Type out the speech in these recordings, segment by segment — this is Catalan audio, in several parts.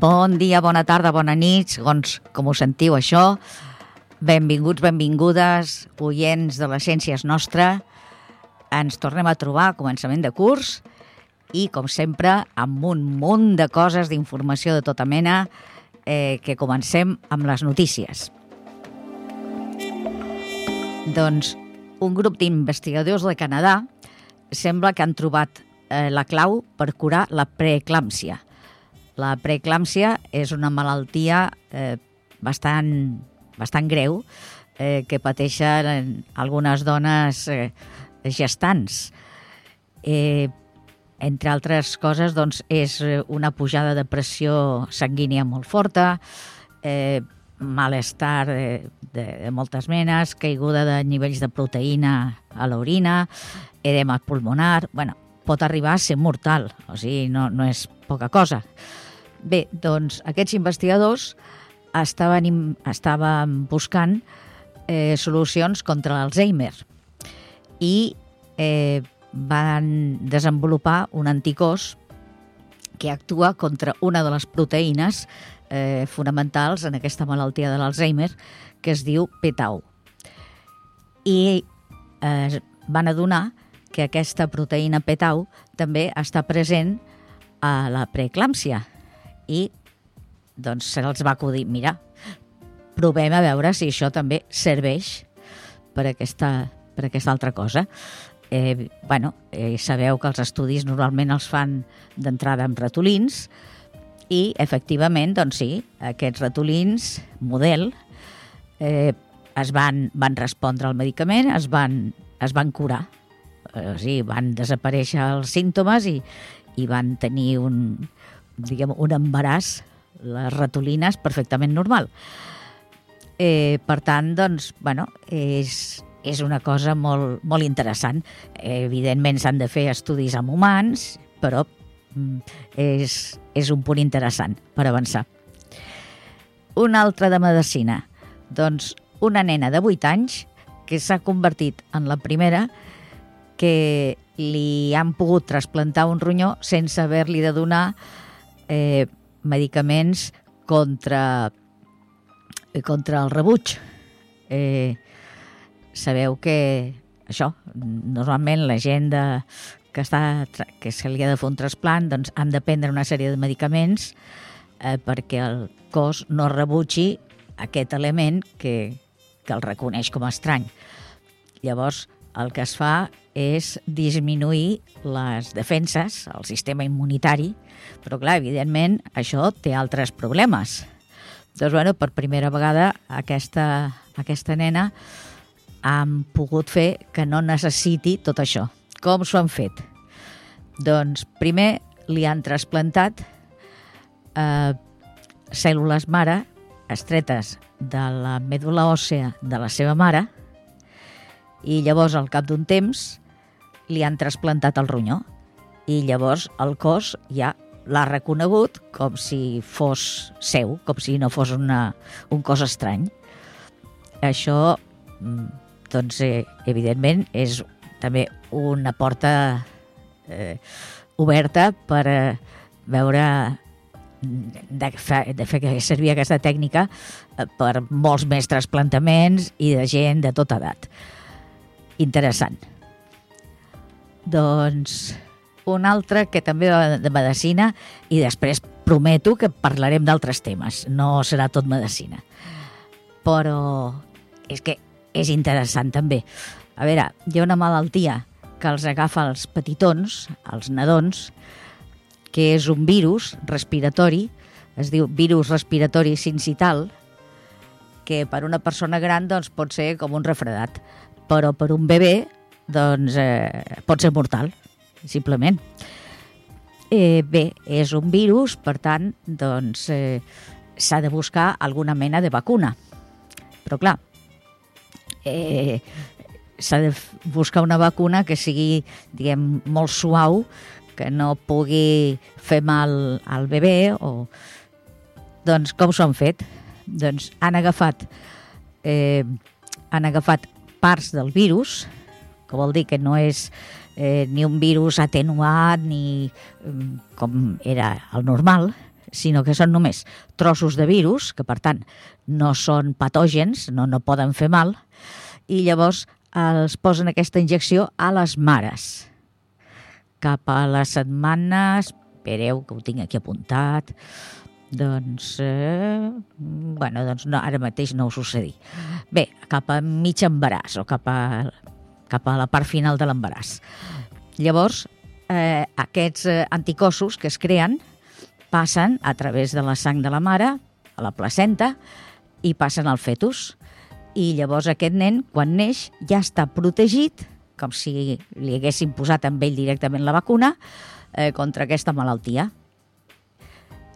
Bon dia, bona tarda, bona nit, segons com ho sentiu això. Benvinguts, benvingudes, oients de les Ciències Nostra. Ens tornem a trobar a començament de curs i, com sempre, amb un munt de coses, d'informació de tota mena, eh, que comencem amb les notícies. Doncs un grup d'investigadors de Canadà sembla que han trobat eh, la clau per curar la preeclàmpsia. La preeclàmpsia és una malaltia eh, bastant, bastant greu eh, que pateixen algunes dones eh, gestants. Eh, entre altres coses, doncs, és una pujada de pressió sanguínia molt forta, eh, malestar de, de, de moltes menes, caiguda de nivells de proteïna a l'orina, edema pulmonar... bueno, pot arribar a ser mortal, o sigui, no, no és poca cosa. Bé, doncs aquests investigadors estaven, estaven buscant eh, solucions contra l'Alzheimer i eh, van desenvolupar un anticòs que actua contra una de les proteïnes eh, fonamentals en aquesta malaltia de l'Alzheimer, que es diu PTAU. I eh, van adonar que aquesta proteïna PTAU també està present a la preeclàmpsia i doncs se'ls va acudir, mira, provem a veure si això també serveix per aquesta, per aquesta altra cosa eh, bueno, eh, sabeu que els estudis normalment els fan d'entrada amb ratolins i, efectivament, doncs sí, aquests ratolins, model, eh, es van, van respondre al medicament, es van, es van curar. Eh, o sigui, van desaparèixer els símptomes i, i van tenir un, diguem, un embaràs, les ratolines, perfectament normal. Eh, per tant, doncs, bueno, és, és una cosa molt, molt interessant. Evidentment s'han de fer estudis amb humans, però mm, és, és un punt interessant per avançar. Una altra de medicina. Doncs una nena de 8 anys que s'ha convertit en la primera que li han pogut trasplantar un ronyó sense haver-li de donar eh, medicaments contra, contra el rebuig. Eh, sabeu que això, normalment la gent de, que, està, que se li ha de fer un trasplant doncs han de prendre una sèrie de medicaments eh, perquè el cos no rebutgi aquest element que, que el reconeix com a estrany. Llavors, el que es fa és disminuir les defenses, el sistema immunitari, però clar, evidentment, això té altres problemes. Doncs, bueno, per primera vegada aquesta, aquesta nena han pogut fer que no necessiti tot això. Com s'ho han fet? Doncs primer li han trasplantat eh, cèl·lules mare estretes de la mèdula òssea de la seva mare i llavors al cap d'un temps li han trasplantat el ronyó i llavors el cos ja l'ha reconegut com si fos seu, com si no fos una, un cos estrany. Això mm, doncs, eh, evidentment, és també una porta eh, oberta per eh, veure de, fe, de fer que servir aquesta tècnica eh, per molts més trasplantaments i de gent de tota edat. Interessant. Doncs un altre que també de, de medicina i després prometo que parlarem d'altres temes, no serà tot medicina. Però és que és interessant també. A veure, hi ha una malaltia que els agafa els petitons, els nadons, que és un virus respiratori, es diu virus respiratori sincital, que per una persona gran doncs, pot ser com un refredat, però per un bebè doncs, eh, pot ser mortal, simplement. Eh, bé, és un virus, per tant, doncs, eh, s'ha de buscar alguna mena de vacuna. Però clar, eh, s'ha de buscar una vacuna que sigui, diguem, molt suau, que no pugui fer mal al bebè o... Doncs com s'ho han fet? Doncs han agafat, eh, han agafat parts del virus, que vol dir que no és eh, ni un virus atenuat ni mm, com era el normal, sinó que són només trossos de virus, que per tant no són patògens, no, no poden fer mal, i llavors els posen aquesta injecció a les mares. Cap a les setmanes, espereu que ho tinc aquí apuntat, doncs, eh, bueno, doncs no, ara mateix no ho sucedi. Bé, cap a mig embaràs o cap a, cap a la part final de l'embaràs. Llavors, eh, aquests eh, anticossos que es creen passen a través de la sang de la mare, a la placenta, i passen al fetus. I llavors aquest nen, quan neix, ja està protegit, com si li haguessin posat amb ell directament la vacuna, eh, contra aquesta malaltia.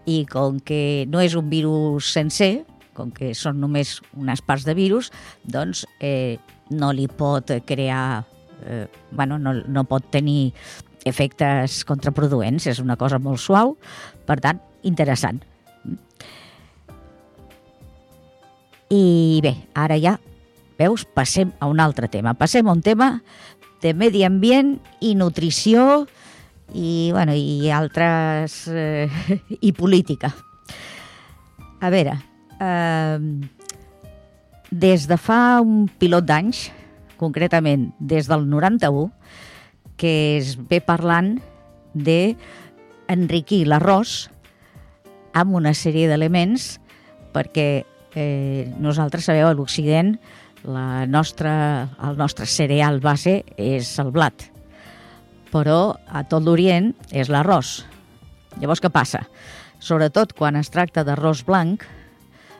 I com que no és un virus sencer, com que són només unes parts de virus, doncs eh, no li pot crear, eh, bueno, no, no pot tenir efectes contraproduents, és una cosa molt suau, per tant, interessant. I bé, ara ja, veus, passem a un altre tema. Passem a un tema de medi ambient i nutrició i, bueno, i altres... Eh, i política. A veure, eh, des de fa un pilot d'anys, concretament des del 91, que es ve parlant de enriquir l'arròs amb una sèrie d'elements perquè eh, nosaltres sabeu a l'Occident la nostra, el nostre cereal base és el blat, però a tot l'Orient és l'arròs. Llavors, què passa? Sobretot quan es tracta d'arròs blanc,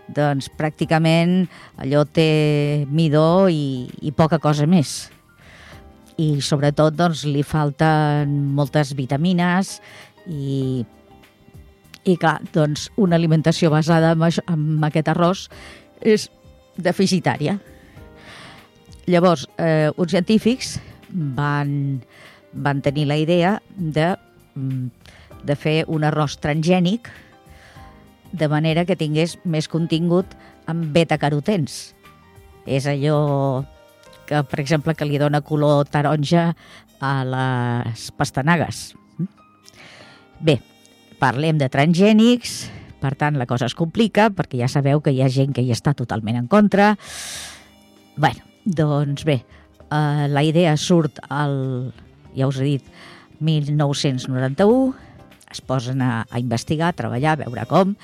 doncs pràcticament allò té midó i, i poca cosa més i sobretot doncs, li falten moltes vitamines i, i clar, doncs, una alimentació basada en, això, en aquest arròs és deficitària. Llavors, eh, uns científics van, van tenir la idea de, mm, de fer un arròs transgènic de manera que tingués més contingut amb beta-carotens. És allò que, per exemple, que li dona color taronja a les pastanagues. Bé, parlem de transgènics, per tant, la cosa es complica, perquè ja sabeu que hi ha gent que hi està totalment en contra. bueno, doncs bé, eh, la idea surt al, ja us he dit, 1991, es posen a, a investigar, a treballar, a veure com,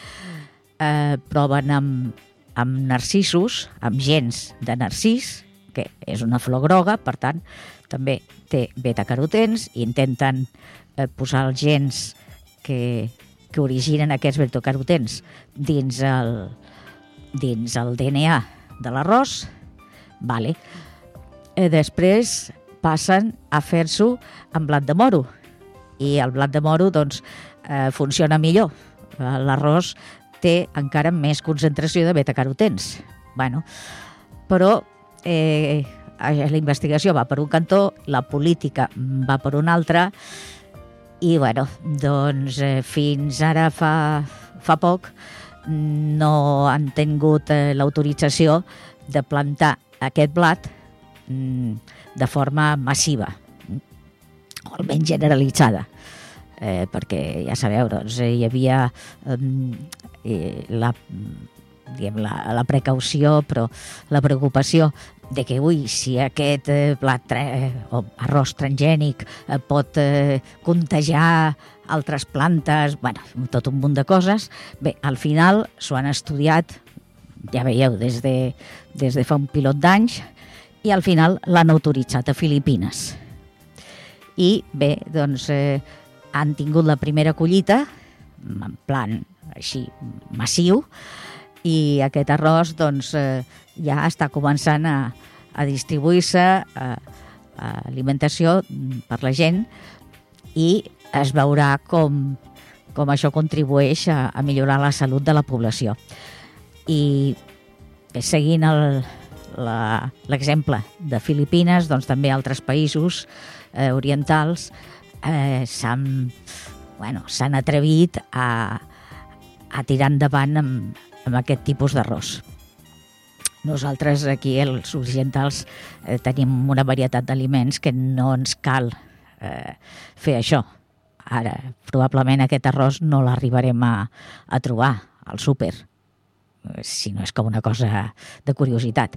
eh, proven amb, amb narcisos, amb gens de narcís, que és una flor groga, per tant, també té beta-carotens i intenten eh, posar els gens que, que originen aquests beta-carotens dins el, dins el DNA de l'arròs. Vale. Eh, després passen a fer-s'ho amb blat de moro i el blat de moro doncs, eh, funciona millor. L'arròs té encara més concentració de beta-carotens. Bueno, però eh, la investigació va per un cantó, la política va per un altre, i bueno, doncs eh, fins ara fa, fa poc no han tingut eh, l'autorització de plantar aquest blat mm, de forma massiva, o almenys generalitzada. Eh, perquè ja sabeu, doncs, hi havia eh, la, diguem, la, la precaució, però la preocupació de que, ui, si aquest eh, plat eh, o arròs transgènic eh, pot eh, contagiar altres plantes, bueno, tot un munt de coses. Bé, al final s'ho han estudiat, ja veieu, des de, des de fa un pilot d'anys, i al final l'han autoritzat a Filipines. I bé, doncs eh, han tingut la primera collita, en plan així massiu, i aquest arròs doncs, eh, ja està començant a, a distribuir-se a, a alimentació per la gent i es veurà com, com això contribueix a, a millorar la salut de la població. I seguint l'exemple de Filipines, doncs també altres països eh, orientals eh, s'han bueno, atrevit a, a tirar endavant amb, amb aquest tipus d'arròs. Nosaltres aquí, els occidentals, eh, tenim una varietat d'aliments que no ens cal eh, fer això. Ara, probablement aquest arròs no l'arribarem a, a trobar al súper, si no és com una cosa de curiositat.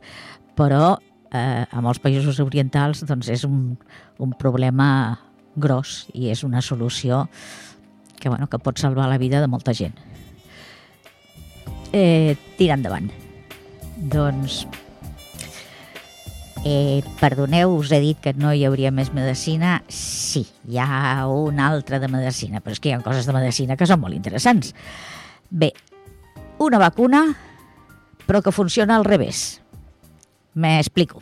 Però eh, a molts països orientals doncs és un, un problema gros i és una solució que, bueno, que pot salvar la vida de molta gent. Eh, tira endavant. Doncs Eh, perdoneu, us he dit que no hi hauria més medicina. Sí, hi ha una altra de medicina, però és que hi ha coses de medicina que són molt interessants. Bé, una vacuna, però que funciona al revés. Me explico.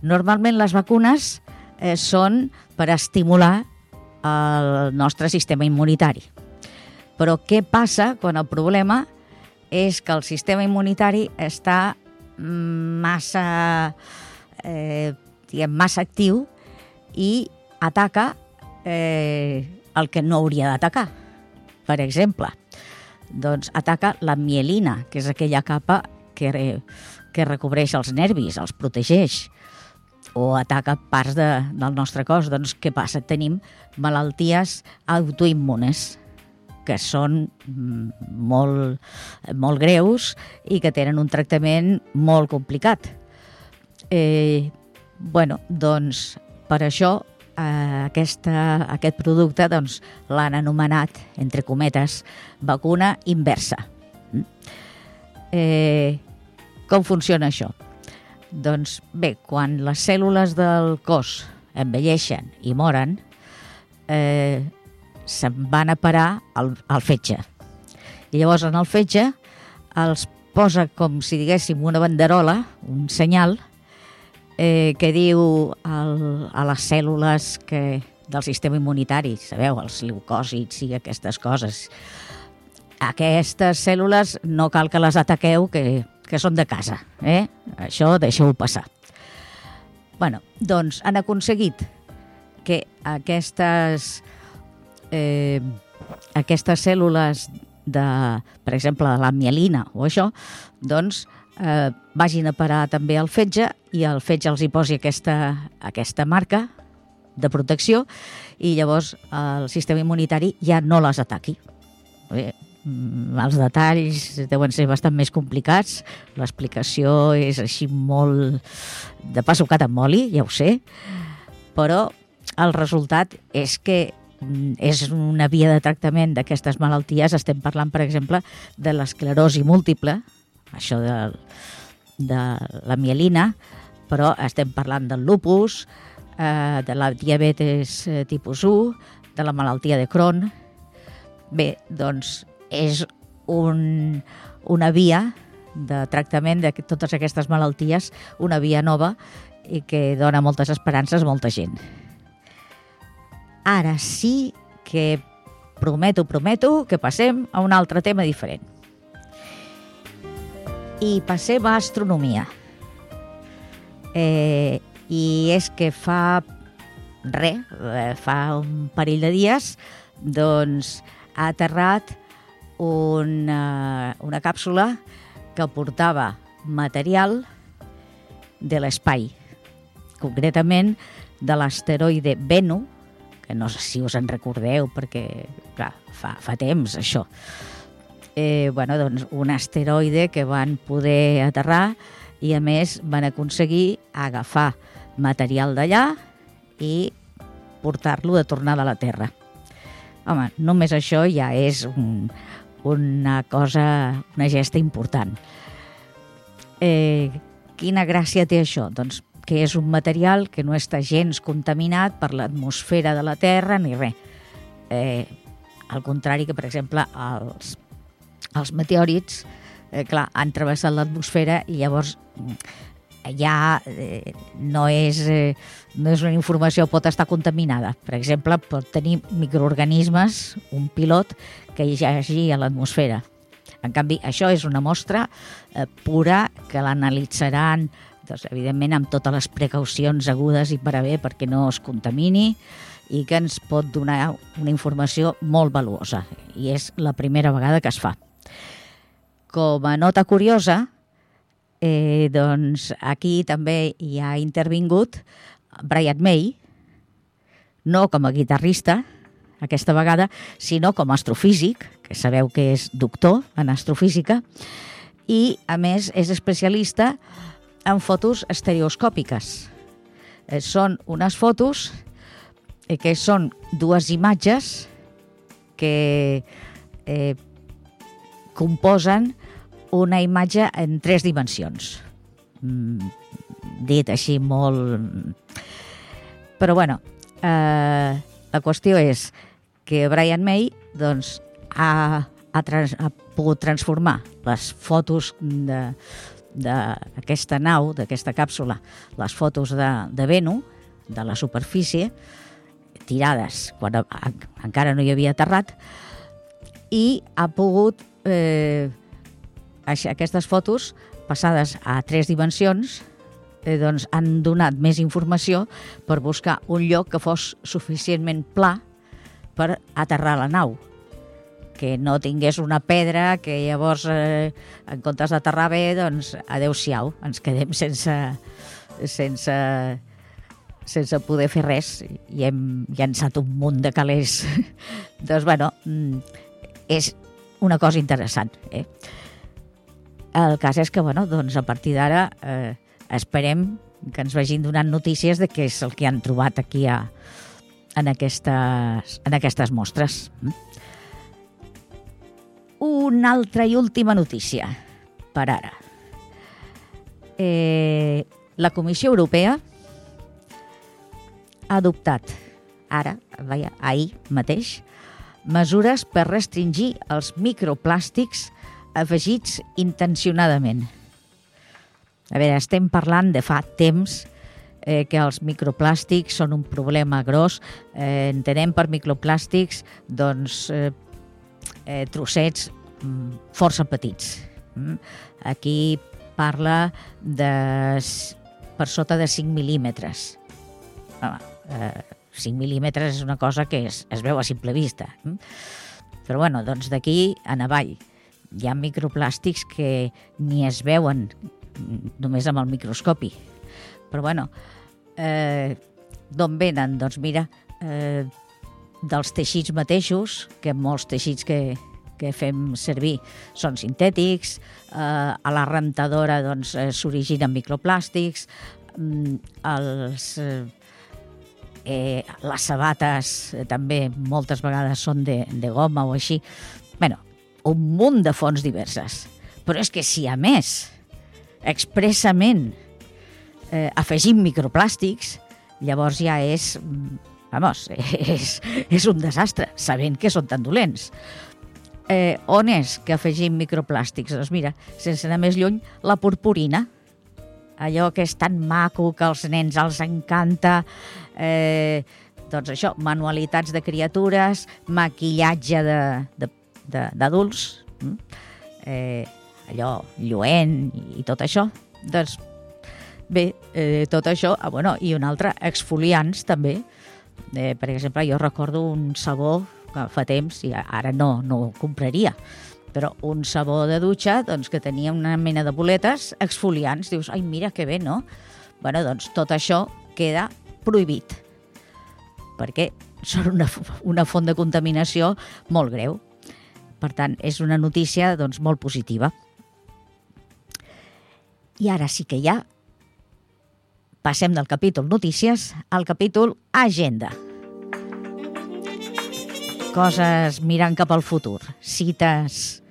Normalment les vacunes eh, són per estimular el nostre sistema immunitari. Però què passa quan el problema és que el sistema immunitari està massa eh, diguem, massa actiu i ataca eh, el que no hauria d'atacar. Per exemple, doncs ataca la mielina, que és aquella capa que, que recobreix els nervis, els protegeix, o ataca parts de, del nostre cos. Doncs què passa? Tenim malalties autoimmunes que són mm, molt, molt greus i que tenen un tractament molt complicat. Eh, bueno, doncs per això eh, aquesta, aquest producte doncs, l'han anomenat, entre cometes, vacuna inversa. Mm? Eh, com funciona això? Doncs bé, quan les cèl·lules del cos envelleixen i moren, eh, se'n van a parar al, al fetge. I llavors en el fetge els posa com si diguéssim una banderola, un senyal, eh, que diu el, a les cèl·lules que, del sistema immunitari, sabeu, els leucòcits i aquestes coses. Aquestes cèl·lules no cal que les ataqueu, que, que són de casa. Eh? Això deixeu passar. bueno, doncs han aconseguit que aquestes, eh, aquestes cèl·lules de, per exemple, de la mielina o això, doncs eh, vagin a parar també al fetge i el fetge els hi posi aquesta, aquesta marca de protecció i llavors el sistema immunitari ja no les ataqui. Bé, els detalls deuen ser bastant més complicats, l'explicació és així molt de pa sucat amb oli, ja ho sé, però el resultat és que mm, és una via de tractament d'aquestes malalties. Estem parlant, per exemple, de l'esclerosi múltiple, això de, de la mielina, però estem parlant del lupus, eh, de la diabetes eh, tipus 1, de la malaltia de Crohn. Bé, doncs és un, una via de tractament de totes aquestes malalties, una via nova i que dona moltes esperances a molta gent. Ara sí que prometo, prometo que passem a un altre tema diferent i passem a astronomia. Eh, I és que fa res, eh, fa un parell de dies, doncs ha aterrat una, una càpsula que portava material de l'espai, concretament de l'asteroide Bennu, que no sé si us en recordeu perquè clar, fa, fa temps això, eh, bueno, doncs un asteroide que van poder aterrar i a més van aconseguir agafar material d'allà i portar-lo de tornada a la Terra. Home, només això ja és un, una cosa, una gesta important. Eh, quina gràcia té això? Doncs que és un material que no està gens contaminat per l'atmosfera de la Terra ni res. Eh, al contrari que, per exemple, els els meteorits, eh, clar, han travessat l'atmosfera i llavors mm, ja eh, no, és, eh, no és una informació, pot estar contaminada. Per exemple, pot tenir microorganismes, un pilot, que hi hagi a l'atmosfera. En canvi, això és una mostra eh, pura que l'analitzaran doncs, evidentment amb totes les precaucions agudes i per a bé perquè no es contamini i que ens pot donar una informació molt valuosa. I és la primera vegada que es fa. Com a nota curiosa, eh, doncs aquí també hi ha intervingut Brian May, no com a guitarrista, aquesta vegada, sinó com a astrofísic, que sabeu que és doctor en astrofísica, i, a més, és especialista en fotos estereoscòpiques. Eh, són unes fotos eh, que són dues imatges que eh, composen una imatge en tres dimensions. Mm, dit així molt... Però bueno, eh, la qüestió és que Brian May doncs, ha, ha, trans, ha pogut transformar les fotos d'aquesta nau, d'aquesta càpsula, les fotos de, de Venu, de la superfície, tirades quan a, a, encara no hi havia aterrat, i ha pogut eh, aquestes fotos passades a tres dimensions eh, doncs han donat més informació per buscar un lloc que fos suficientment pla per aterrar la nau que no tingués una pedra que llavors eh, en comptes d'aterrar bé doncs adeu-siau, ens quedem sense sense sense poder fer res i hem llançat un munt de calés. doncs, bueno, mm, és una cosa interessant. Eh? El cas és que, bueno, doncs a partir d'ara eh, esperem que ens vagin donant notícies de què és el que han trobat aquí a, en, aquestes, en aquestes mostres. Una altra i última notícia, per ara. Eh, la Comissió Europea ha adoptat ara, vaja, ahir mateix, mesures per restringir els microplàstics afegits intencionadament. A veure, estem parlant de fa temps eh, que els microplàstics són un problema gros. Eh, entenem per microplàstics doncs, eh, eh, trossets mm, força petits. Mm? Aquí parla de per sota de 5 mil·límetres. Home, eh, 5 mil·límetres és una cosa que es, es veu a simple vista. Mm? Però bueno, doncs d'aquí en avall hi ha microplàstics que ni es veuen només amb el microscopi. Però bueno, eh, d'on venen? Doncs mira, eh, dels teixits mateixos, que molts teixits que, que fem servir són sintètics, eh, a la rentadora doncs, eh, s'originen microplàstics, mm, els... Eh, eh, les sabates eh, també moltes vegades són de, de goma o així. bueno, un munt de fonts diverses. Però és que si a més expressament eh, afegim microplàstics, llavors ja és, vamos, és, és un desastre, sabent que són tan dolents. Eh, on és que afegim microplàstics? Doncs mira, sense anar més lluny, la purpurina, allò que és tan maco, que als nens els encanta, eh, doncs això, manualitats de criatures, maquillatge d'adults, mm? eh, allò lluent i tot això. Doncs bé, eh, tot això, ah, bueno, i un altre, exfoliants també. Eh, per exemple, jo recordo un sabó que fa temps, i ara no, no ho compraria, però un sabó de dutxa doncs, que tenia una mena de boletes exfoliants. Dius, ai, mira que bé, no? bueno, doncs tot això queda prohibit perquè són una, una font de contaminació molt greu. Per tant, és una notícia doncs, molt positiva. I ara sí que ja passem del capítol notícies al capítol agenda. Coses mirant cap al futur, cites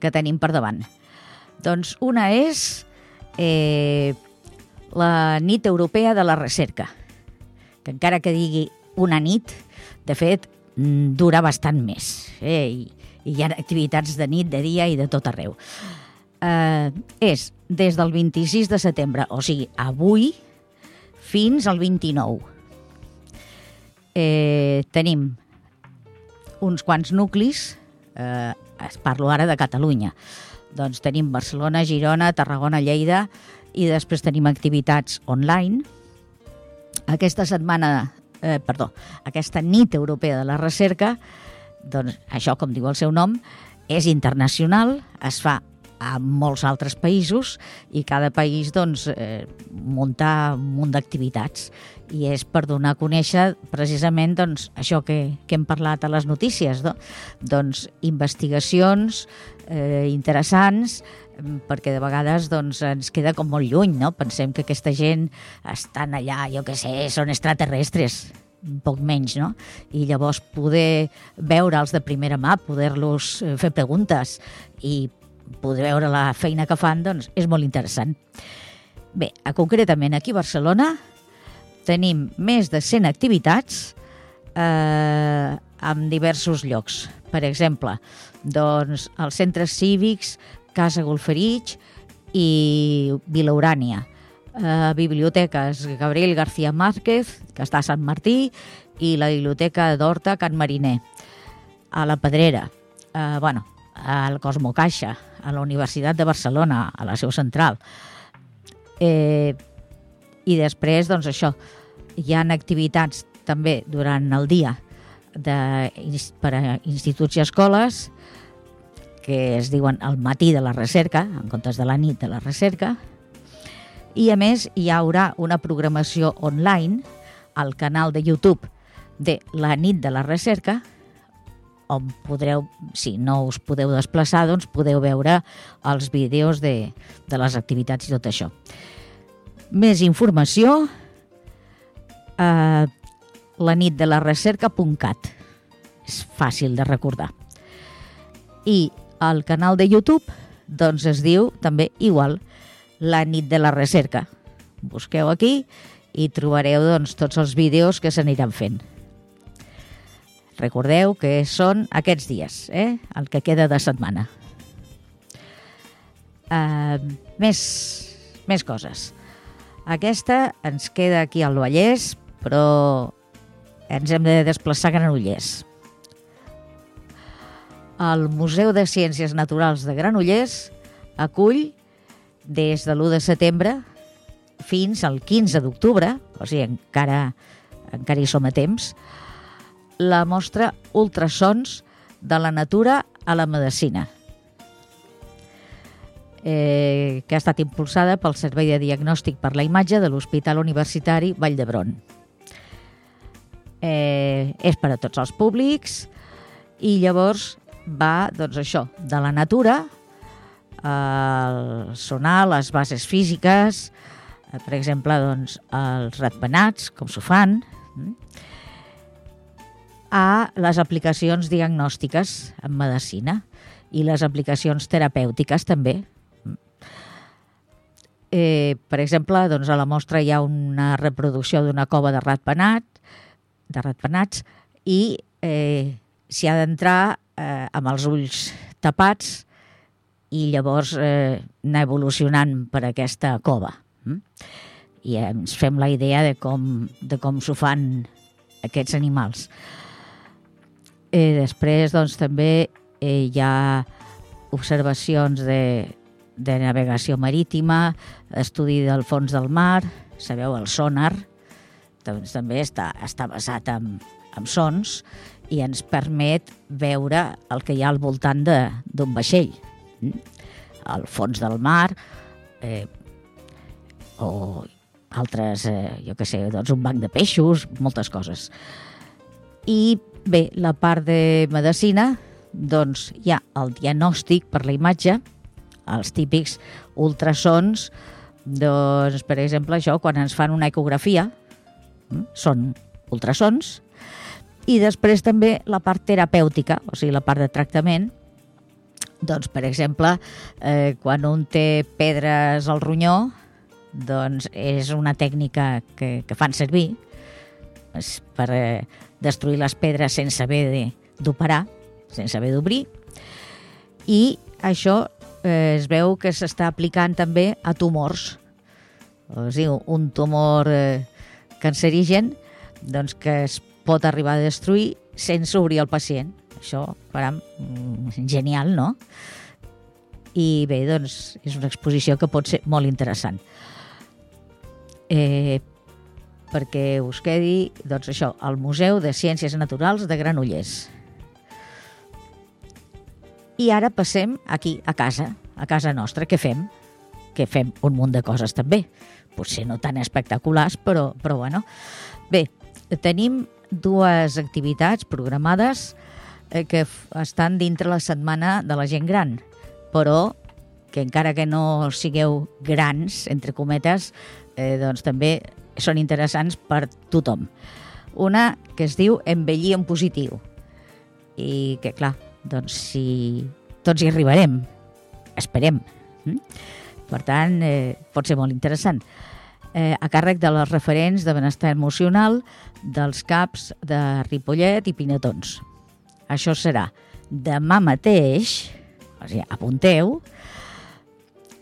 que tenim per davant. Doncs una és eh, la nit europea de la recerca, que encara que digui una nit, de fet, mm, dura bastant més. Eh? I, I hi ha activitats de nit, de dia i de tot arreu. Eh, és des del 26 de setembre, o sigui, avui, fins al 29. Eh, tenim uns quants nuclis, eh, parlo ara de Catalunya, doncs tenim Barcelona, Girona, Tarragona, Lleida i després tenim activitats online. Aquesta setmana eh, perdó, aquesta nit europea de la recerca, doncs això, com diu el seu nom, és internacional, es fa a molts altres països i cada país doncs, eh, munta un munt d'activitats i és per donar a conèixer precisament doncs, això que, que hem parlat a les notícies, no? doncs investigacions eh, interessants perquè de vegades doncs, ens queda com molt lluny, no? Pensem que aquesta gent estan allà, jo què sé, són extraterrestres, poc menys, no? I llavors poder veure'ls de primera mà, poder-los eh, fer preguntes i poder veure la feina que fan, doncs és molt interessant. Bé, concretament aquí a Barcelona tenim més de 100 activitats eh, en diversos llocs. Per exemple, doncs, els centres cívics Casa Golferich i Vilaurània. Uh, biblioteques Gabriel García Márquez, que està a Sant Martí, i la Biblioteca d'Horta Can Mariner. A la Pedrera, uh, bueno, al Cosmo Caixa, a la Universitat de Barcelona, a la seu central. Eh, I després, doncs això, hi han activitats també durant el dia de, per a instituts i escoles que es diuen el matí de la recerca, en comptes de la nit de la recerca, i a més hi haurà una programació online al canal de YouTube de la nit de la recerca, on podreu, si no us podeu desplaçar, doncs podeu veure els vídeos de, de les activitats i tot això. Més informació a la nit de la recerca.cat. És fàcil de recordar. I el canal de YouTube doncs es diu també igual La nit de la recerca. Busqueu aquí i trobareu doncs, tots els vídeos que s'aniran fent. Recordeu que són aquests dies, eh? el que queda de setmana. Uh, més, més coses. Aquesta ens queda aquí al Vallès, però ens hem de desplaçar a Granollers el Museu de Ciències Naturals de Granollers acull des de l'1 de setembre fins al 15 d'octubre, o sigui, encara, encara hi som a temps, la mostra Ultrasons de la natura a la medicina, eh, que ha estat impulsada pel Servei de Diagnòstic per la Imatge de l'Hospital Universitari Vall d'Hebron. Eh, és per a tots els públics i llavors va, doncs això, de la natura, el sonar, les bases físiques, eh, per exemple, doncs, els ratpenats, com s'ho fan, mm, a les aplicacions diagnòstiques en medicina i les aplicacions terapèutiques també. Eh, per exemple, doncs a la mostra hi ha una reproducció d'una cova de ratpenat, de ratpenats, i eh, s'hi ha d'entrar eh, amb els ulls tapats i llavors eh, anar evolucionant per aquesta cova. Mm? I ens fem la idea de com, de com s'ho fan aquests animals. Eh, després, doncs, també eh, hi ha observacions de, de navegació marítima, estudi del fons del mar, sabeu, el sonar, doncs també està, està basat en, en sons, i ens permet veure el que hi ha al voltant d'un vaixell. Mm? Al fons del mar, eh, o altres, eh, jo què sé, doncs un banc de peixos, moltes coses. I bé, la part de medicina, doncs hi ha el diagnòstic per la imatge, els típics ultrasons, doncs, per exemple, això, quan ens fan una ecografia, mm, són ultrasons, i després també la part terapèutica, o sigui, la part de tractament, doncs, per exemple, eh, quan un té pedres al ronyó, doncs és una tècnica que, que fan servir per eh, destruir les pedres sense haver d'operar, sense haver d'obrir, i això eh, es veu que s'està aplicant també a tumors. O sigui, un tumor eh, cancerigen doncs, que es pot arribar a destruir sense obrir el pacient. Això, caram, mm, genial, no? I bé, doncs, és una exposició que pot ser molt interessant. Eh, perquè us quedi, doncs això, al Museu de Ciències Naturals de Granollers. I ara passem aquí, a casa, a casa nostra, què fem? Que fem un munt de coses també. Potser no tan espectaculars, però, però bueno. Bé, tenim dues activitats programades eh, que estan dintre la setmana de la gent gran, però que encara que no sigueu grans, entre cometes, eh, doncs també són interessants per tothom. Una que es diu Envellir en positiu i que, clar, doncs si tots hi arribarem, esperem. Mm? Per tant, eh, pot ser molt interessant. Eh, a càrrec de les referents de benestar emocional dels CAPs de Ripollet i Pinetons. Això serà demà mateix, o sigui, apunteu,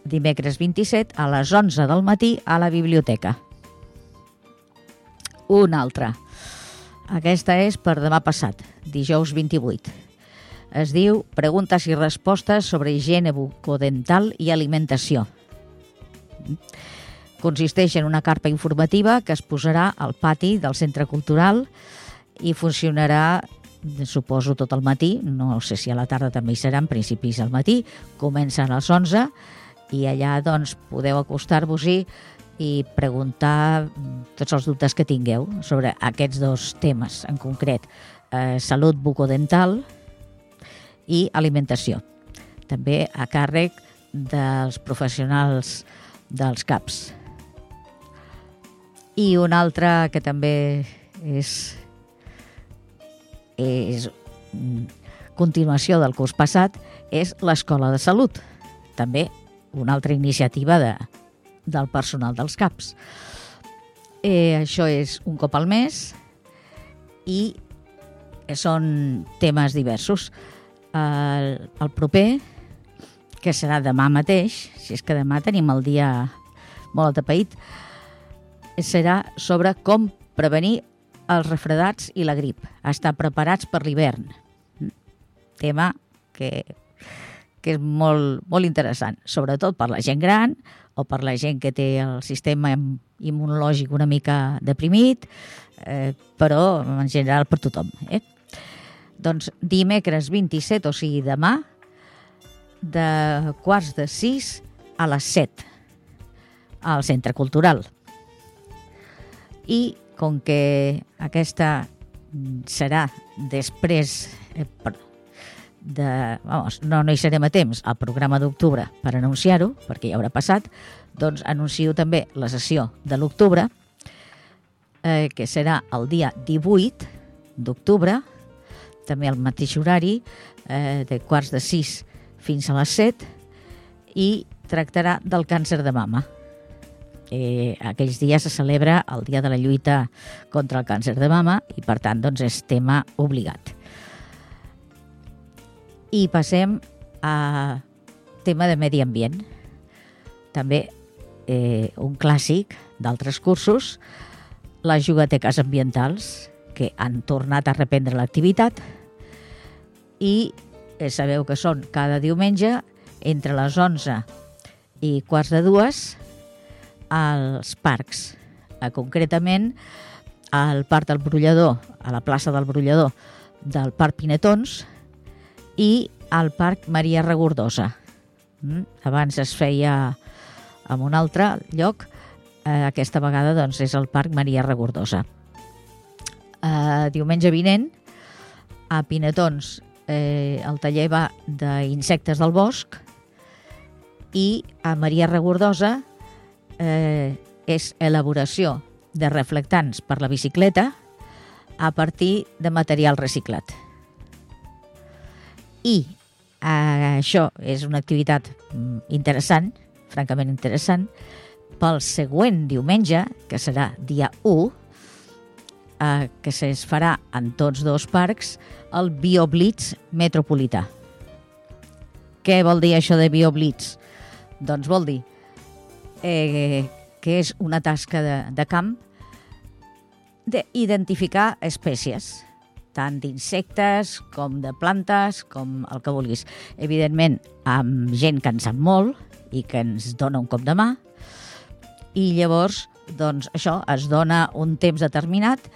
dimecres 27 a les 11 del matí a la biblioteca. Una altra. Aquesta és per demà passat, dijous 28. Es diu Preguntes i respostes sobre higiene bucodental i alimentació. Consisteix en una carpa informativa que es posarà al pati del Centre Cultural i funcionarà suposo tot el matí, no sé si a la tarda també hi serà, en principis al matí, comencen a les 11 i allà doncs podeu acostar-vos-hi i preguntar tots els dubtes que tingueu sobre aquests dos temes en concret, eh, salut bucodental i alimentació. També a càrrec dels professionals dels CAPs. I una altra que també és, és continuació del curs passat és l'Escola de Salut. També una altra iniciativa de, del personal dels CAPs. Eh, això és un cop al mes i són temes diversos. El, el proper, que serà demà mateix, si és que demà tenim el dia molt atapeït, serà sobre com prevenir els refredats i la grip, estar preparats per l'hivern. Tema que, que és molt, molt interessant, sobretot per la gent gran, o per la gent que té el sistema immunològic una mica deprimit, eh, però en general per tothom. Eh? Doncs dimecres 27, o sigui demà, de quarts de 6 a les 7 al Centre Cultural. I com que aquesta serà després, eh, de, vamos, no, no hi serem a temps al programa d'octubre per anunciar-ho, perquè ja haurà passat, doncs anuncio també la sessió de l'octubre, eh, que serà el dia 18 d'octubre, també al mateix horari, eh, de quarts de 6 fins a les 7, i tractarà del càncer de mama. Eh, aquells dies se celebra el dia de la lluita contra el càncer de mama i, per tant, doncs, és tema obligat. I passem a tema de medi ambient. També eh, un clàssic d'altres cursos, les jugateques ambientals, que han tornat a reprendre l'activitat i eh, sabeu que són cada diumenge entre les 11 i quarts de dues als parcs, eh, concretament al Parc del Brollador, a la plaça del Brollador del Parc Pinetons, i al Parc Maria Regordosa. Mm? Abans es feia en un altre lloc, eh, aquesta vegada doncs, és el Parc Maria Regordosa. Eh, diumenge vinent, a Pinetons, eh, el taller va d'insectes del bosc i a Maria Regordosa eh, és elaboració de reflectants per la bicicleta a partir de material reciclat. I eh, això és una activitat mm, interessant, francament interessant, pel següent diumenge, que serà dia 1, eh, que es farà en tots dos parcs, el BioBlitz metropolità. Què vol dir això de BioBlitz? Doncs vol dir eh, que és una tasca de, de camp d'identificar espècies tant d'insectes com de plantes, com el que vulguis. Evidentment, amb gent que en sap molt i que ens dona un cop de mà, i llavors, doncs, això es dona un temps determinat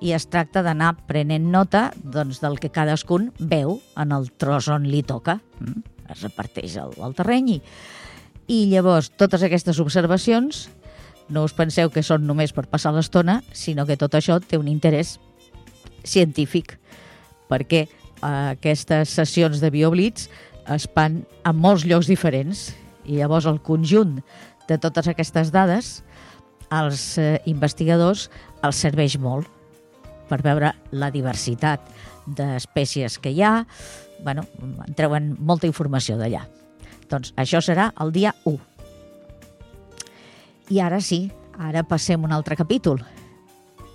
i es tracta d'anar prenent nota doncs, del que cadascun veu en el tros on li toca. Mm? es reparteix el, el terreny i, i llavors totes aquestes observacions no us penseu que són només per passar l'estona, sinó que tot això té un interès científic, perquè eh, aquestes sessions de BioBlitz es fan a molts llocs diferents i llavors el conjunt de totes aquestes dades als eh, investigadors els serveix molt per veure la diversitat d'espècies que hi ha. bueno, en treuen molta informació d'allà. Doncs això serà el dia 1. I ara sí, ara passem un altre capítol.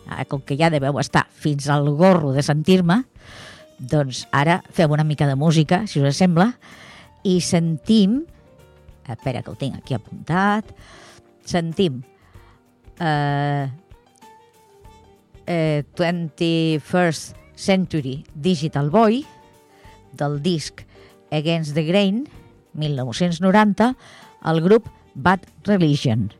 Ara, com que ja deveu estar fins al gorro de sentir-me, doncs ara fem una mica de música, si us sembla, i sentim... Espera, que ho tinc aquí apuntat. Sentim eh, eh, 21st Century Digital Boy del disc Against the Grain 1990 el grup Bad Religion.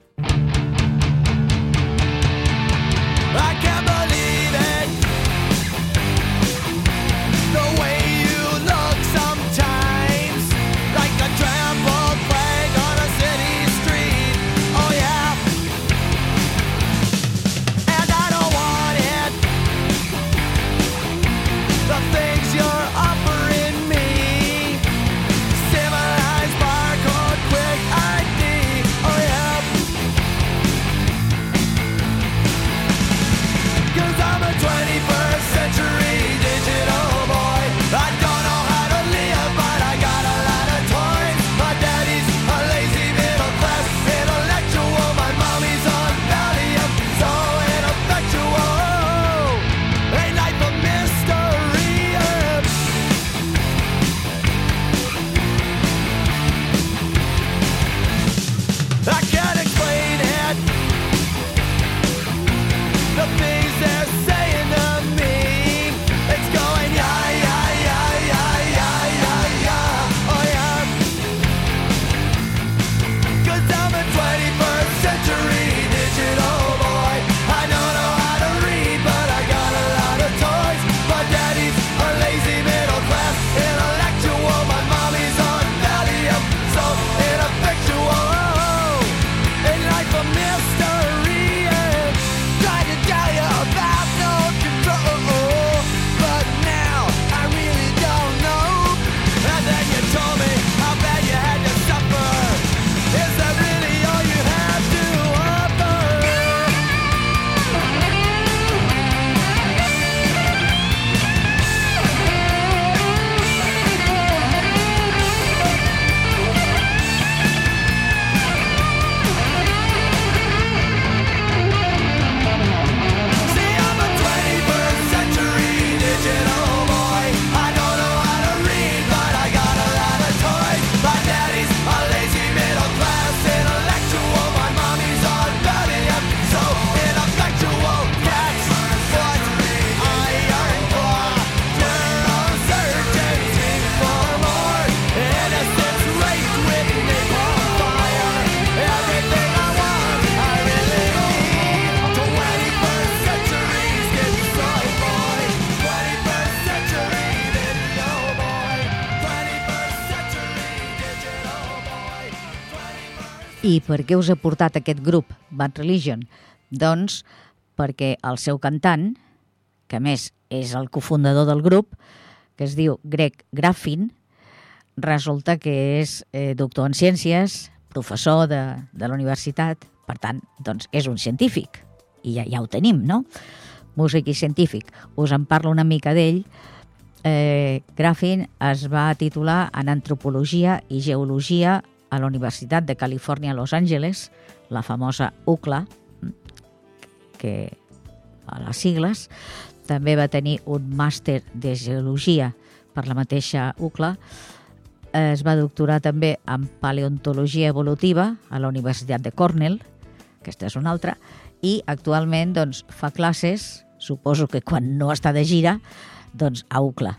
Per què us ha portat aquest grup, Bad Religion? Doncs perquè el seu cantant, que més és el cofundador del grup, que es diu Greg Graffin, resulta que és eh, doctor en ciències, professor de, de la universitat, per tant, doncs és un científic. I ja, ja ho tenim, no? Músic i científic. Us en parlo una mica d'ell. Eh, Graffin es va titular en Antropologia i Geologia a la Universitat de Califòrnia a Los Angeles, la famosa UCLA, que a les sigles, també va tenir un màster de geologia per la mateixa UCLA, es va doctorar també en paleontologia evolutiva a la Universitat de Cornell, aquesta és una altra, i actualment doncs, fa classes, suposo que quan no està de gira, doncs a UCLA.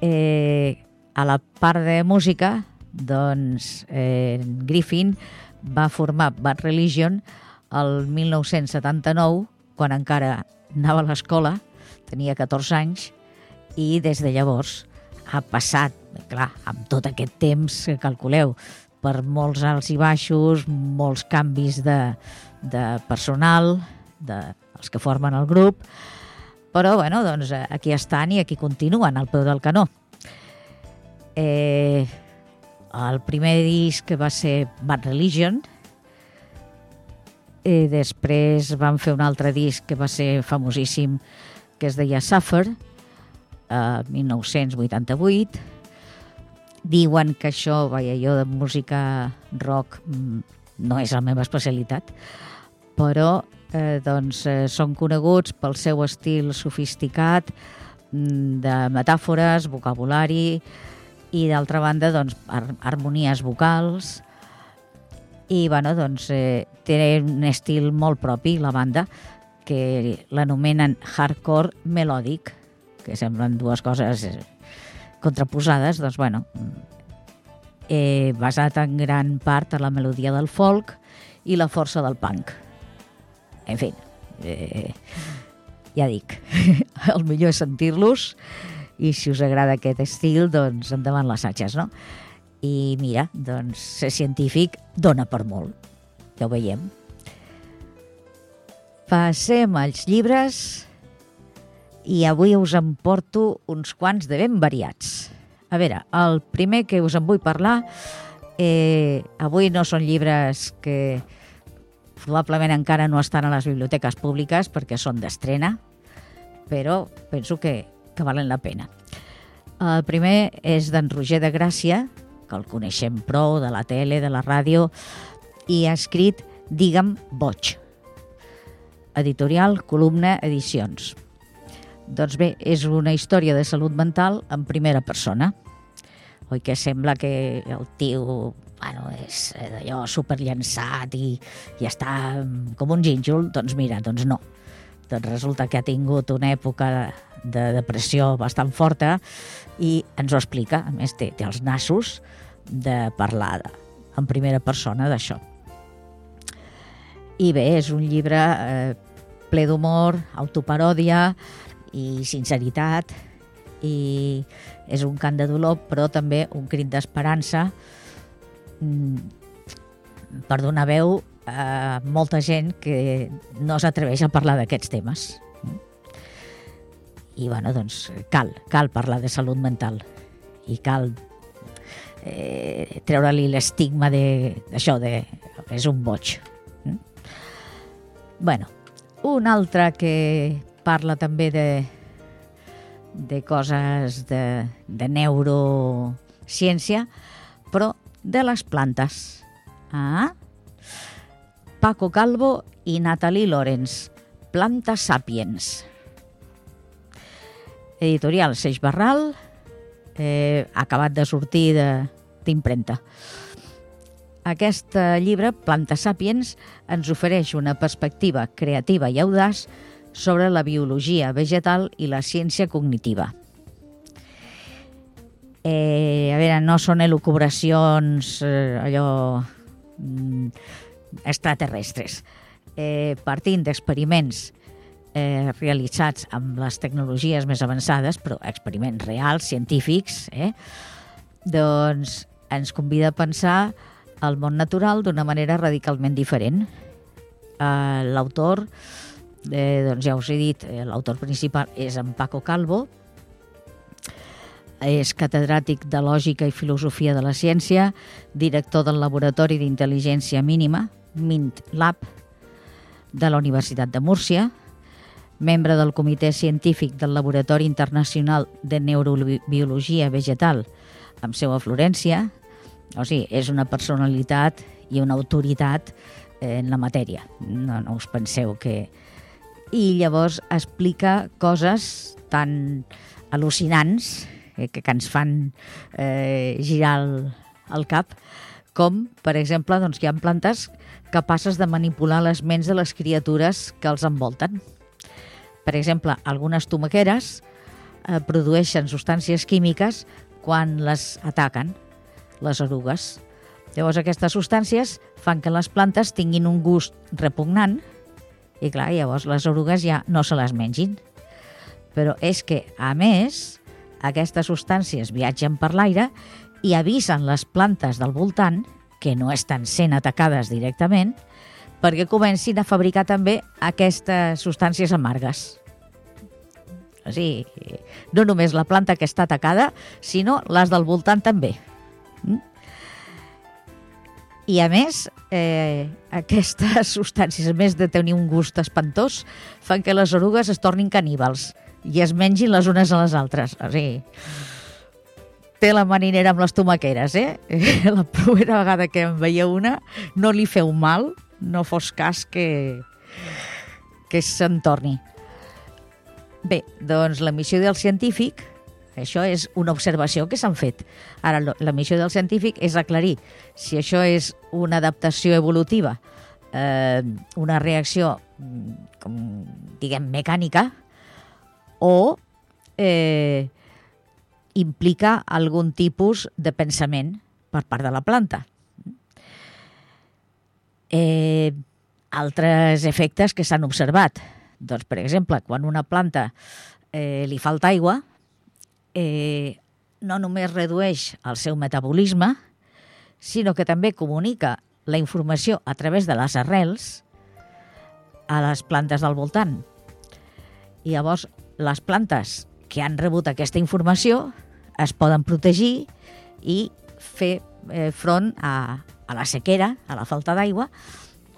Eh, a la part de música doncs eh, Griffin va formar Bad Religion el 1979, quan encara anava a l'escola, tenia 14 anys, i des de llavors ha passat clar, amb tot aquest temps que calculeu, per molts alts i baixos, molts canvis de, de personal, de, els que formen el grup, però bueno, doncs, aquí estan i aquí continuen al peu del canó. Eh, el primer disc va ser Bad Religion, i després van fer un altre disc que va ser famosíssim, que es deia Suffer, eh, 1988. Diuen que això, vaja, jo de música rock mm, no és la meva especialitat, però eh, doncs, eh, són coneguts pel seu estil sofisticat mm, de metàfores, vocabulari i d'altra banda doncs, har harmonies vocals i bueno, doncs, eh, té un estil molt propi la banda que l'anomenen hardcore melòdic que semblen dues coses eh, contraposades, doncs bueno, eh, basat en gran part en la melodia del folk i la força del punk. En fi, eh, ja dic, el millor és sentir-los si us agrada aquest estil, doncs endavant les atxes, no? I mira, doncs ser científic dona per molt, ja ho veiem. Passem als llibres i avui us en porto uns quants de ben variats. A veure, el primer que us en vull parlar, eh, avui no són llibres que probablement encara no estan a les biblioteques públiques perquè són d'estrena, però penso que, que valen la pena. El primer és d'en Roger de Gràcia, que el coneixem prou de la tele, de la ràdio, i ha escrit Digue'm boig. Editorial Columna Edicions. Doncs bé, és una història de salut mental en primera persona. Oi que sembla que el tio bueno, és d'allò superllançat i, i està com un gínjol? Doncs mira, doncs no. Doncs resulta que ha tingut una època de depressió bastant forta i ens ho explica. A més, té, té els nassos de parlar en primera persona d'això. I bé, és un llibre eh, ple d'humor, autoparòdia, i sinceritat i és un cant de dolor però també un crit d'esperança mm, per donar veu a molta gent que no s'atreveix a parlar d'aquests temes i bueno, doncs cal, cal parlar de salut mental i cal eh, treure-li l'estigma d'això de, de és un boig mm? bueno, un altre que parla també de, de coses de, de neurociència, però de les plantes. Ah? Paco Calvo i Natalie Lorenz, Planta Sapiens. Editorial Seix Barral, eh, acabat de sortir d'impremta. Aquest llibre, Planta Sapiens, ens ofereix una perspectiva creativa i audaç sobre la biologia vegetal i la ciència cognitiva. Eh, a veure, no són elucubracions eh, allò mm, extraterrestres. Eh, partint d'experiments eh, realitzats amb les tecnologies més avançades, però experiments reals, científics, eh, doncs ens convida a pensar el món natural d'una manera radicalment diferent. Eh, L'autor eh, doncs ja us he dit, eh, l'autor principal és en Paco Calvo, és catedràtic de Lògica i Filosofia de la Ciència, director del Laboratori d'Intel·ligència Mínima, MINT Lab, de la Universitat de Múrcia, membre del Comitè Científic del Laboratori Internacional de Neurobiologia Vegetal, amb seu a Florència, o sigui, és una personalitat i una autoritat eh, en la matèria. No, no us penseu que, i llavors explica coses tan al·lucinants eh, que, que ens fan eh, girar el, el cap, com, per exemple, doncs, hi ha plantes capaces de manipular les ments de les criatures que els envolten. Per exemple, algunes tomaqueres eh, produeixen substàncies químiques quan les ataquen, les erugues. Llavors, aquestes substàncies fan que les plantes tinguin un gust repugnant, i clar, llavors les orugues ja no se les mengin. Però és que, a més, aquestes substàncies viatgen per l'aire i avisen les plantes del voltant, que no estan sent atacades directament, perquè comencin a fabricar també aquestes substàncies amargues. O sigui, no només la planta que està atacada, sinó les del voltant també. Mm? I a més, eh, aquestes substàncies, a més de tenir un gust espantós, fan que les orugues es tornin caníbals i es mengin les unes a les altres. O sigui, té la marinera amb les tomaqueres, eh? La primera vegada que en veia una, no li feu mal, no fos cas que, que se'n torni. Bé, doncs la missió del científic, això és una observació que s'han fet. Ara, la missió del científic és aclarir si això és una adaptació evolutiva, eh, una reacció, mm, com diguem, mecànica, o eh, implica algun tipus de pensament per part de la planta. Eh, altres efectes que s'han observat. Doncs, per exemple, quan una planta eh, li falta aigua, eh, no només redueix el seu metabolisme, sinó que també comunica la informació a través de les arrels a les plantes del voltant. I llavors les plantes que han rebut aquesta informació es poden protegir i fer eh, front a, a la sequera, a la falta d'aigua,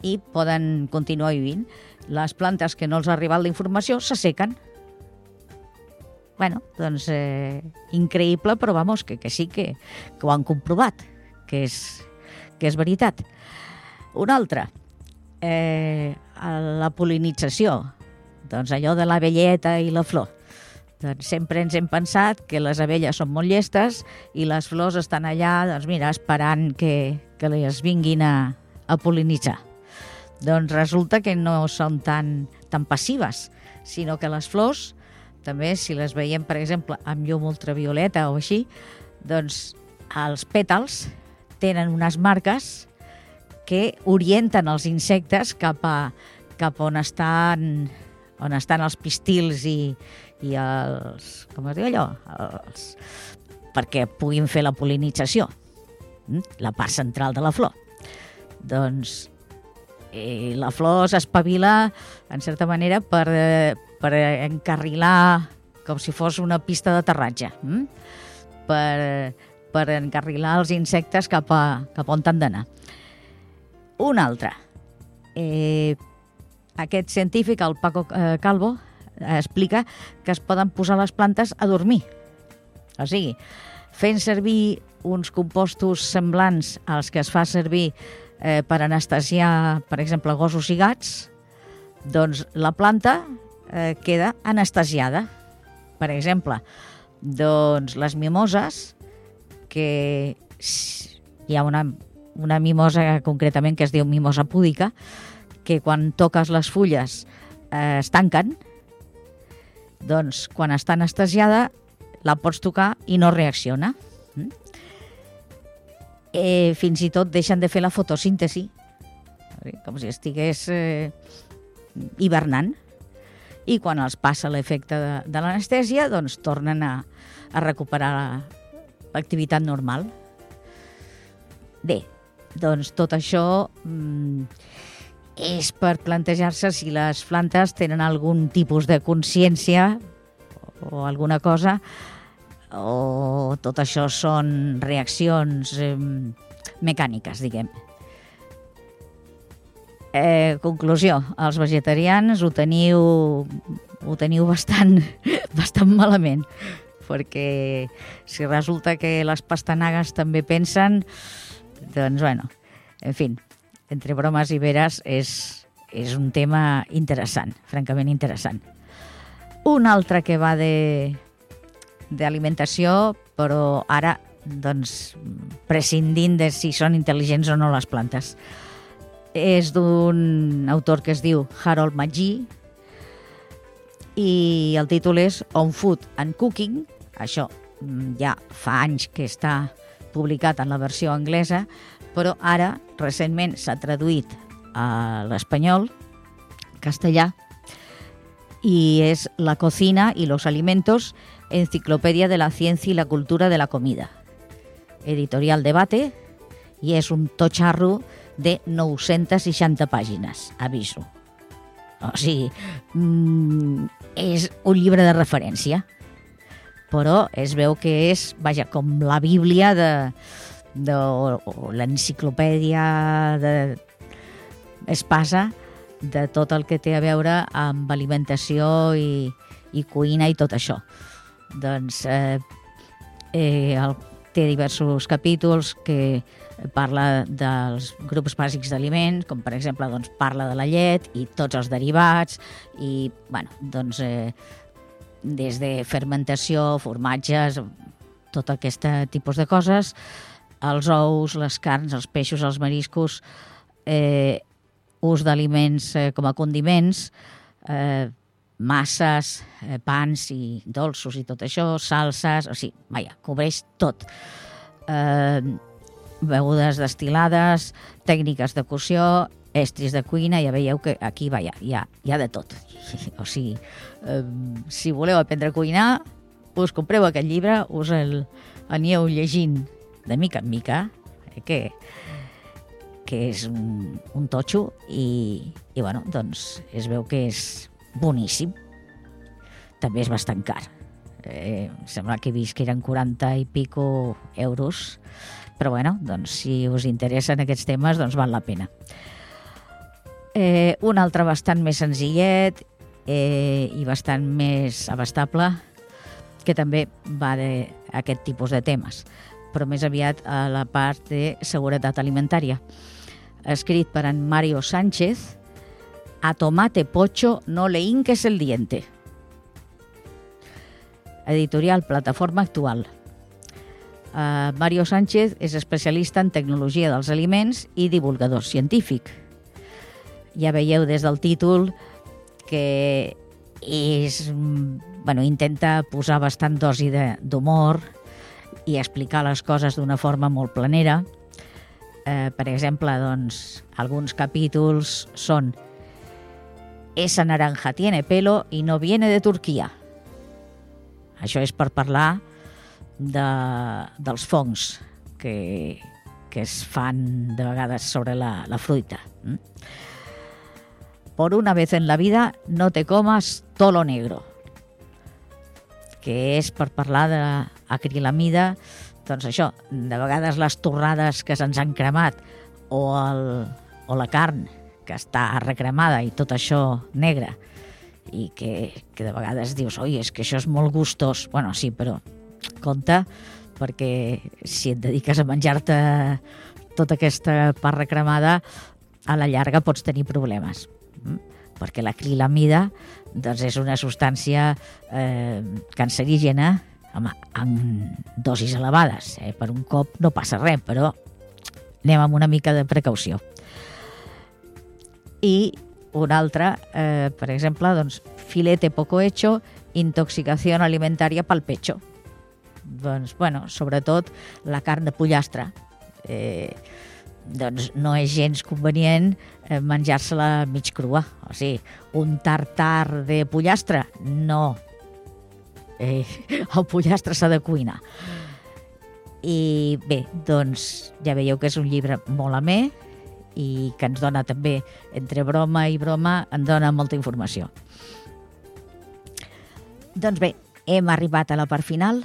i poden continuar vivint. Les plantes que no els ha arribat la informació s'assequen. bueno, doncs eh, increïble, però vamos, que, que sí que, que ho han comprovat, que és, que és veritat. Un altre, eh, la polinització, doncs allò de la velleta i la flor. Doncs sempre ens hem pensat que les abelles són molt llestes i les flors estan allà, doncs mira, esperant que, que les vinguin a, a polinitzar. Doncs resulta que no són tan, tan passives, sinó que les flors, també si les veiem, per exemple, amb llum ultravioleta o així, doncs els pètals tenen unes marques que orienten els insectes cap a, cap on estan on estan els pistils i, i els... com es diu allò? Els, perquè puguin fer la polinització, mm? la part central de la flor. Doncs eh, la flor s'espavila, en certa manera, per, eh, per encarrilar com si fos una pista d'aterratge, mm? per, per encarrilar els insectes cap a, cap on han d'anar. Un altre. Eh, aquest científic, el Paco eh, Calvo, explica que es poden posar les plantes a dormir. O sigui, fent servir uns compostos semblants als que es fa servir eh, per anestesiar, per exemple, gossos i gats, doncs la planta eh, queda anestesiada. Per exemple, doncs les mimoses, que hi ha una, una mimosa concretament que es diu mimosa púdica, que quan toques les fulles eh, es tanquen, doncs quan està anestesiada la pots tocar i no reacciona. Mm? Eh, fins i tot deixen de fer la fotosíntesi, com si estigués eh, hivernant. I quan els passa l'efecte de, de l'anestèsia, doncs tornen a, a recuperar l'activitat normal. Bé, doncs tot això mm, és per plantejar-se si les plantes tenen algun tipus de consciència o alguna cosa o tot això són reaccions eh, mecàniques, diguem. Eh, conclusió, els vegetarians ho teniu, ho teniu bastant, bastant malament, perquè si resulta que les pastanagues també pensen, doncs, bueno, en fi, entre bromes i veres, és, és un tema interessant, francament interessant. Un altre que va de d'alimentació, però ara doncs, prescindint de si són intel·ligents o no les plantes. És d'un autor que es diu Harold Magee i el títol és On Food and Cooking. Això mm, ja fa anys que està publicat en la versió anglesa, però ara recentment s'ha traduït a l'espanyol, castellà, y es La cocina y los alimentos, enciclopedia de la ciencia y la cultura de la comida. Editorial Debate, i és un totxarro de 960 pàgines, aviso. O sigui, mm, és un llibre de referència, però es veu que és, vaja, com la Bíblia de, de o, o l'enciclopèdia de espasa de tot el que té a veure amb alimentació i, i cuina i tot això. Doncs eh, eh, el, té diversos capítols que parla dels grups bàsics d'aliments, com per exemple doncs, parla de la llet i tots els derivats i bueno, doncs, eh, des de fermentació, formatges, tot aquest tipus de coses, els ous, les carns, els peixos, els mariscos, eh, ús d'aliments eh, com a condiments, eh, masses, eh, pans i dolços i tot això, salses, o sigui, vaja, cobreix tot. Eh, begudes destilades, tècniques de cocció, estris de cuina, ja veieu que aquí vaja, hi, ha, hi ha de tot. O sigui, eh, si voleu aprendre a cuinar, us compreu aquest llibre, us el anieu llegint de mica en mica, eh, que, que és un, un totxo i, i bueno, doncs es veu que és boníssim. També és bastant car. Eh, sembla que he vist que eren 40 i pico euros, però bueno, doncs si us interessen aquests temes, doncs val la pena. Eh, un altre bastant més senzillet eh, i bastant més abastable, que també va d'aquest tipus de temes, però més aviat a la part de seguretat alimentària. Escrit per en Mario Sánchez, A tomate pocho no le inques el diente. Editorial Plataforma Actual. Uh, Mario Sánchez és especialista en tecnologia dels aliments i divulgador científic. Ja veieu des del títol que és, bueno, intenta posar bastant dosi d'humor i explicar les coses d'una forma molt planera. Eh, per exemple, doncs, alguns capítols són Esa naranja tiene pelo i no viene de Turquia. Això és per parlar de, dels fongs que, que es fan de vegades sobre la, la fruita. Mm? Por una vez en la vida no te comas todo lo negro, que és per parlar d'acrilamida, doncs això, de vegades les torrades que se'ns han cremat o, el, o la carn que està recremada i tot això negre i que, que de vegades dius oi, és que això és molt gustós. Bueno, sí, però compte perquè si et dediques a menjar-te tota aquesta part recremada, a la llarga pots tenir problemes. Mm? Perquè l'acrilamida doncs, és una substància eh, cancerígena home, amb dosis elevades. Eh? Per un cop no passa res, però anem amb una mica de precaució. I un altre, eh, per exemple, doncs, filete poco hecho, intoxicació alimentària pel pecho. Doncs, bueno, sobretot la carn de pollastre. Eh, doncs no és gens convenient eh, menjar-se-la mig crua. O sigui, un tartar de pollastre, no. Eh, el pollastre s'ha de cuinar. I bé, doncs ja veieu que és un llibre molt amè, i que ens dona també, entre broma i broma, en dona molta informació. Doncs bé, hem arribat a la part final.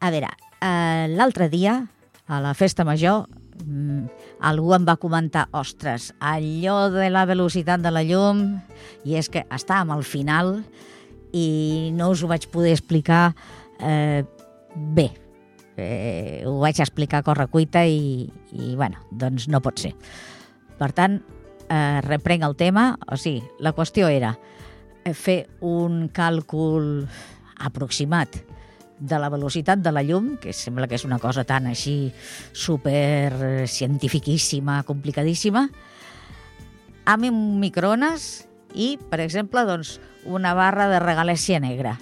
A veure, eh, l'altre dia, a la festa major, mm, algú em va comentar, ostres, allò de la velocitat de la llum, i és que estàvem al final i no us ho vaig poder explicar eh, bé, eh, ho vaig explicar a correcuita i, i bueno, doncs no pot ser. Per tant, eh, reprenc el tema, o sigui, la qüestió era eh, fer un càlcul aproximat de la velocitat de la llum, que sembla que és una cosa tan així super cientifiquíssima, complicadíssima, amb un i, per exemple, doncs, una barra de regalèsia negra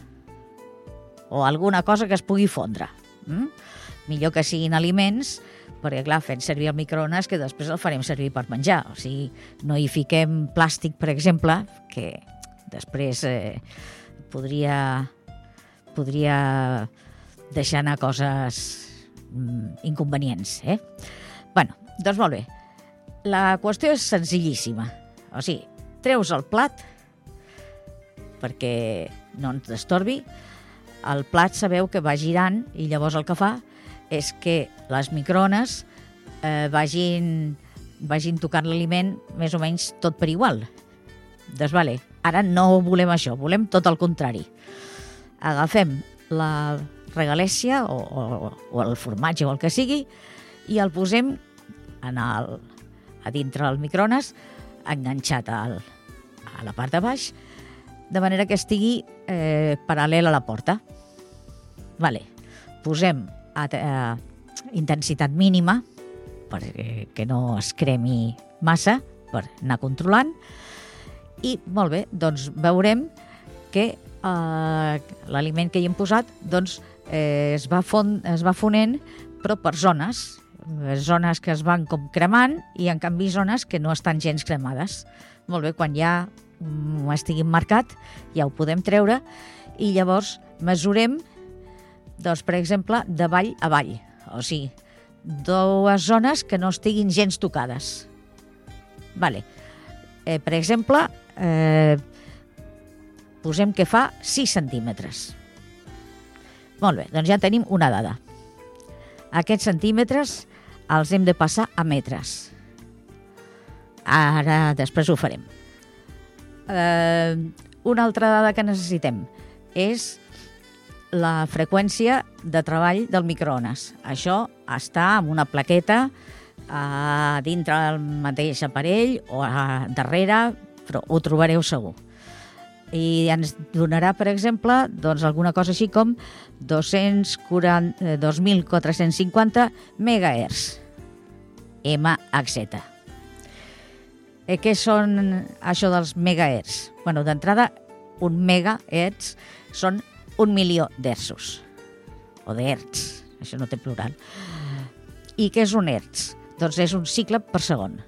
o alguna cosa que es pugui fondre. Mm? Millor que siguin aliments, perquè clar, fent servir el microones que després el farem servir per menjar. O sigui, no hi fiquem plàstic, per exemple, que després eh, podria, podria deixar anar coses mm, inconvenients. Eh? bueno, doncs molt bé. La qüestió és senzillíssima. O sigui, treus el plat perquè no ens destorbi. El plat sabeu que va girant i llavors el que fa és que les microones eh, vagin, vagin tocant l'aliment més o menys tot per igual. Doncs vale, ara no volem això, volem tot el contrari. Agafem la regalèssia o, o, o el formatge o el que sigui i el posem en el, a dintre del microones enganxat al, a la part de baix de manera que estigui eh, paral·lel a la porta. Vale. Posem a, a intensitat mínima perquè que no es cremi massa per anar controlant i molt bé, doncs veurem que eh, l'aliment que hi hem posat doncs, eh, es, va fon, es va fonent però per zones zones que es van com cremant i en canvi zones que no estan gens cremades. Molt bé, quan ja ho estiguin marcat ja ho podem treure i llavors mesurem doncs, per exemple, de vall a vall. O sigui, dues zones que no estiguin gens tocades. Vale. Eh, per exemple, eh, posem que fa 6 centímetres. Molt bé, doncs ja tenim una dada. Aquests centímetres els hem de passar a metres. Ara, després ho farem. Eh, una altra dada que necessitem és la freqüència de treball del microones. Això està amb una plaqueta a dintre del mateix aparell o a darrere, però ho trobareu segur. I ens donarà, per exemple, doncs, alguna cosa així com 2.450 eh, megahertz. MHz. Eh, què són això dels megahertz? Bueno, d'entrada, un megahertz són un milió d'hertzos, o d'hertz, això no té plural. I què és un hertz? Doncs és un cicle per segon.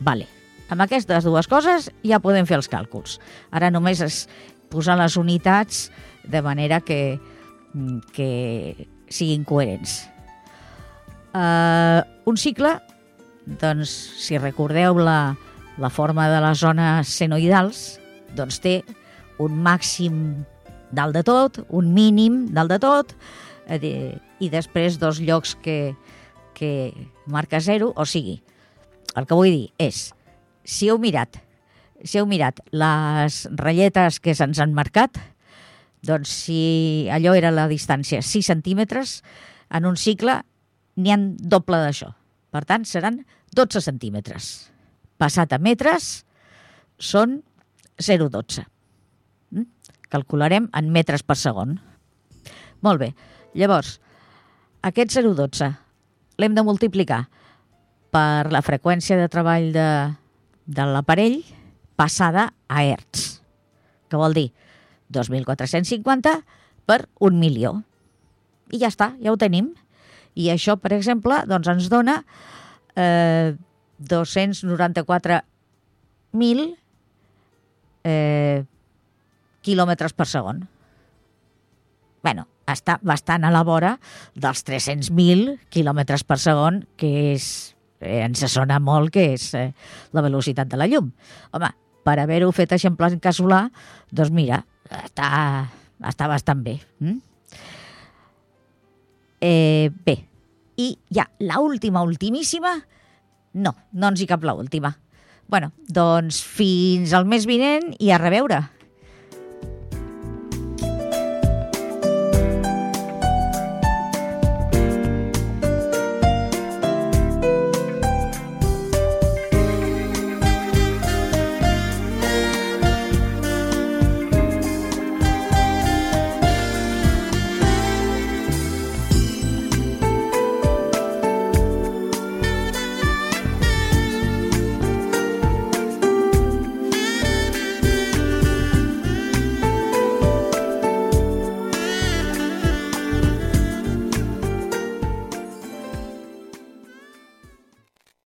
Vale. Amb aquestes dues coses ja podem fer els càlculs. Ara només és posar les unitats de manera que, que siguin coherents. Uh, un cicle, doncs, si recordeu la, la forma de les zones senoidals, doncs té un màxim dalt de tot, un mínim dalt de tot, eh, i després dos llocs que, que marca zero, o sigui, el que vull dir és, si heu mirat, si heu mirat les ratlletes que se'ns han marcat, doncs si allò era la distància 6 centímetres, en un cicle n'hi han doble d'això. Per tant, seran 12 centímetres. Passat a metres, són 0,12. Mm? Calcularem en metres per segon. Molt bé. Llavors, aquest 0,12 l'hem de multiplicar per la freqüència de treball de, de l'aparell passada a hertz, que vol dir 2.450 per un milió. I ja està, ja ho tenim. I això, per exemple, doncs ens dona eh, 294.000 eh, quilòmetres per segon. bueno, està bastant a la vora dels 300.000 quilòmetres per segon, que és, eh, ens sona molt que és eh, la velocitat de la llum. Home, per haver-ho fet eixamplar en casolà, doncs mira, està, està bastant bé. Mm? Eh, bé, i ja, la última, ultimíssima, no, no ens hi cap la última. bueno, doncs fins al mes vinent i a reveure.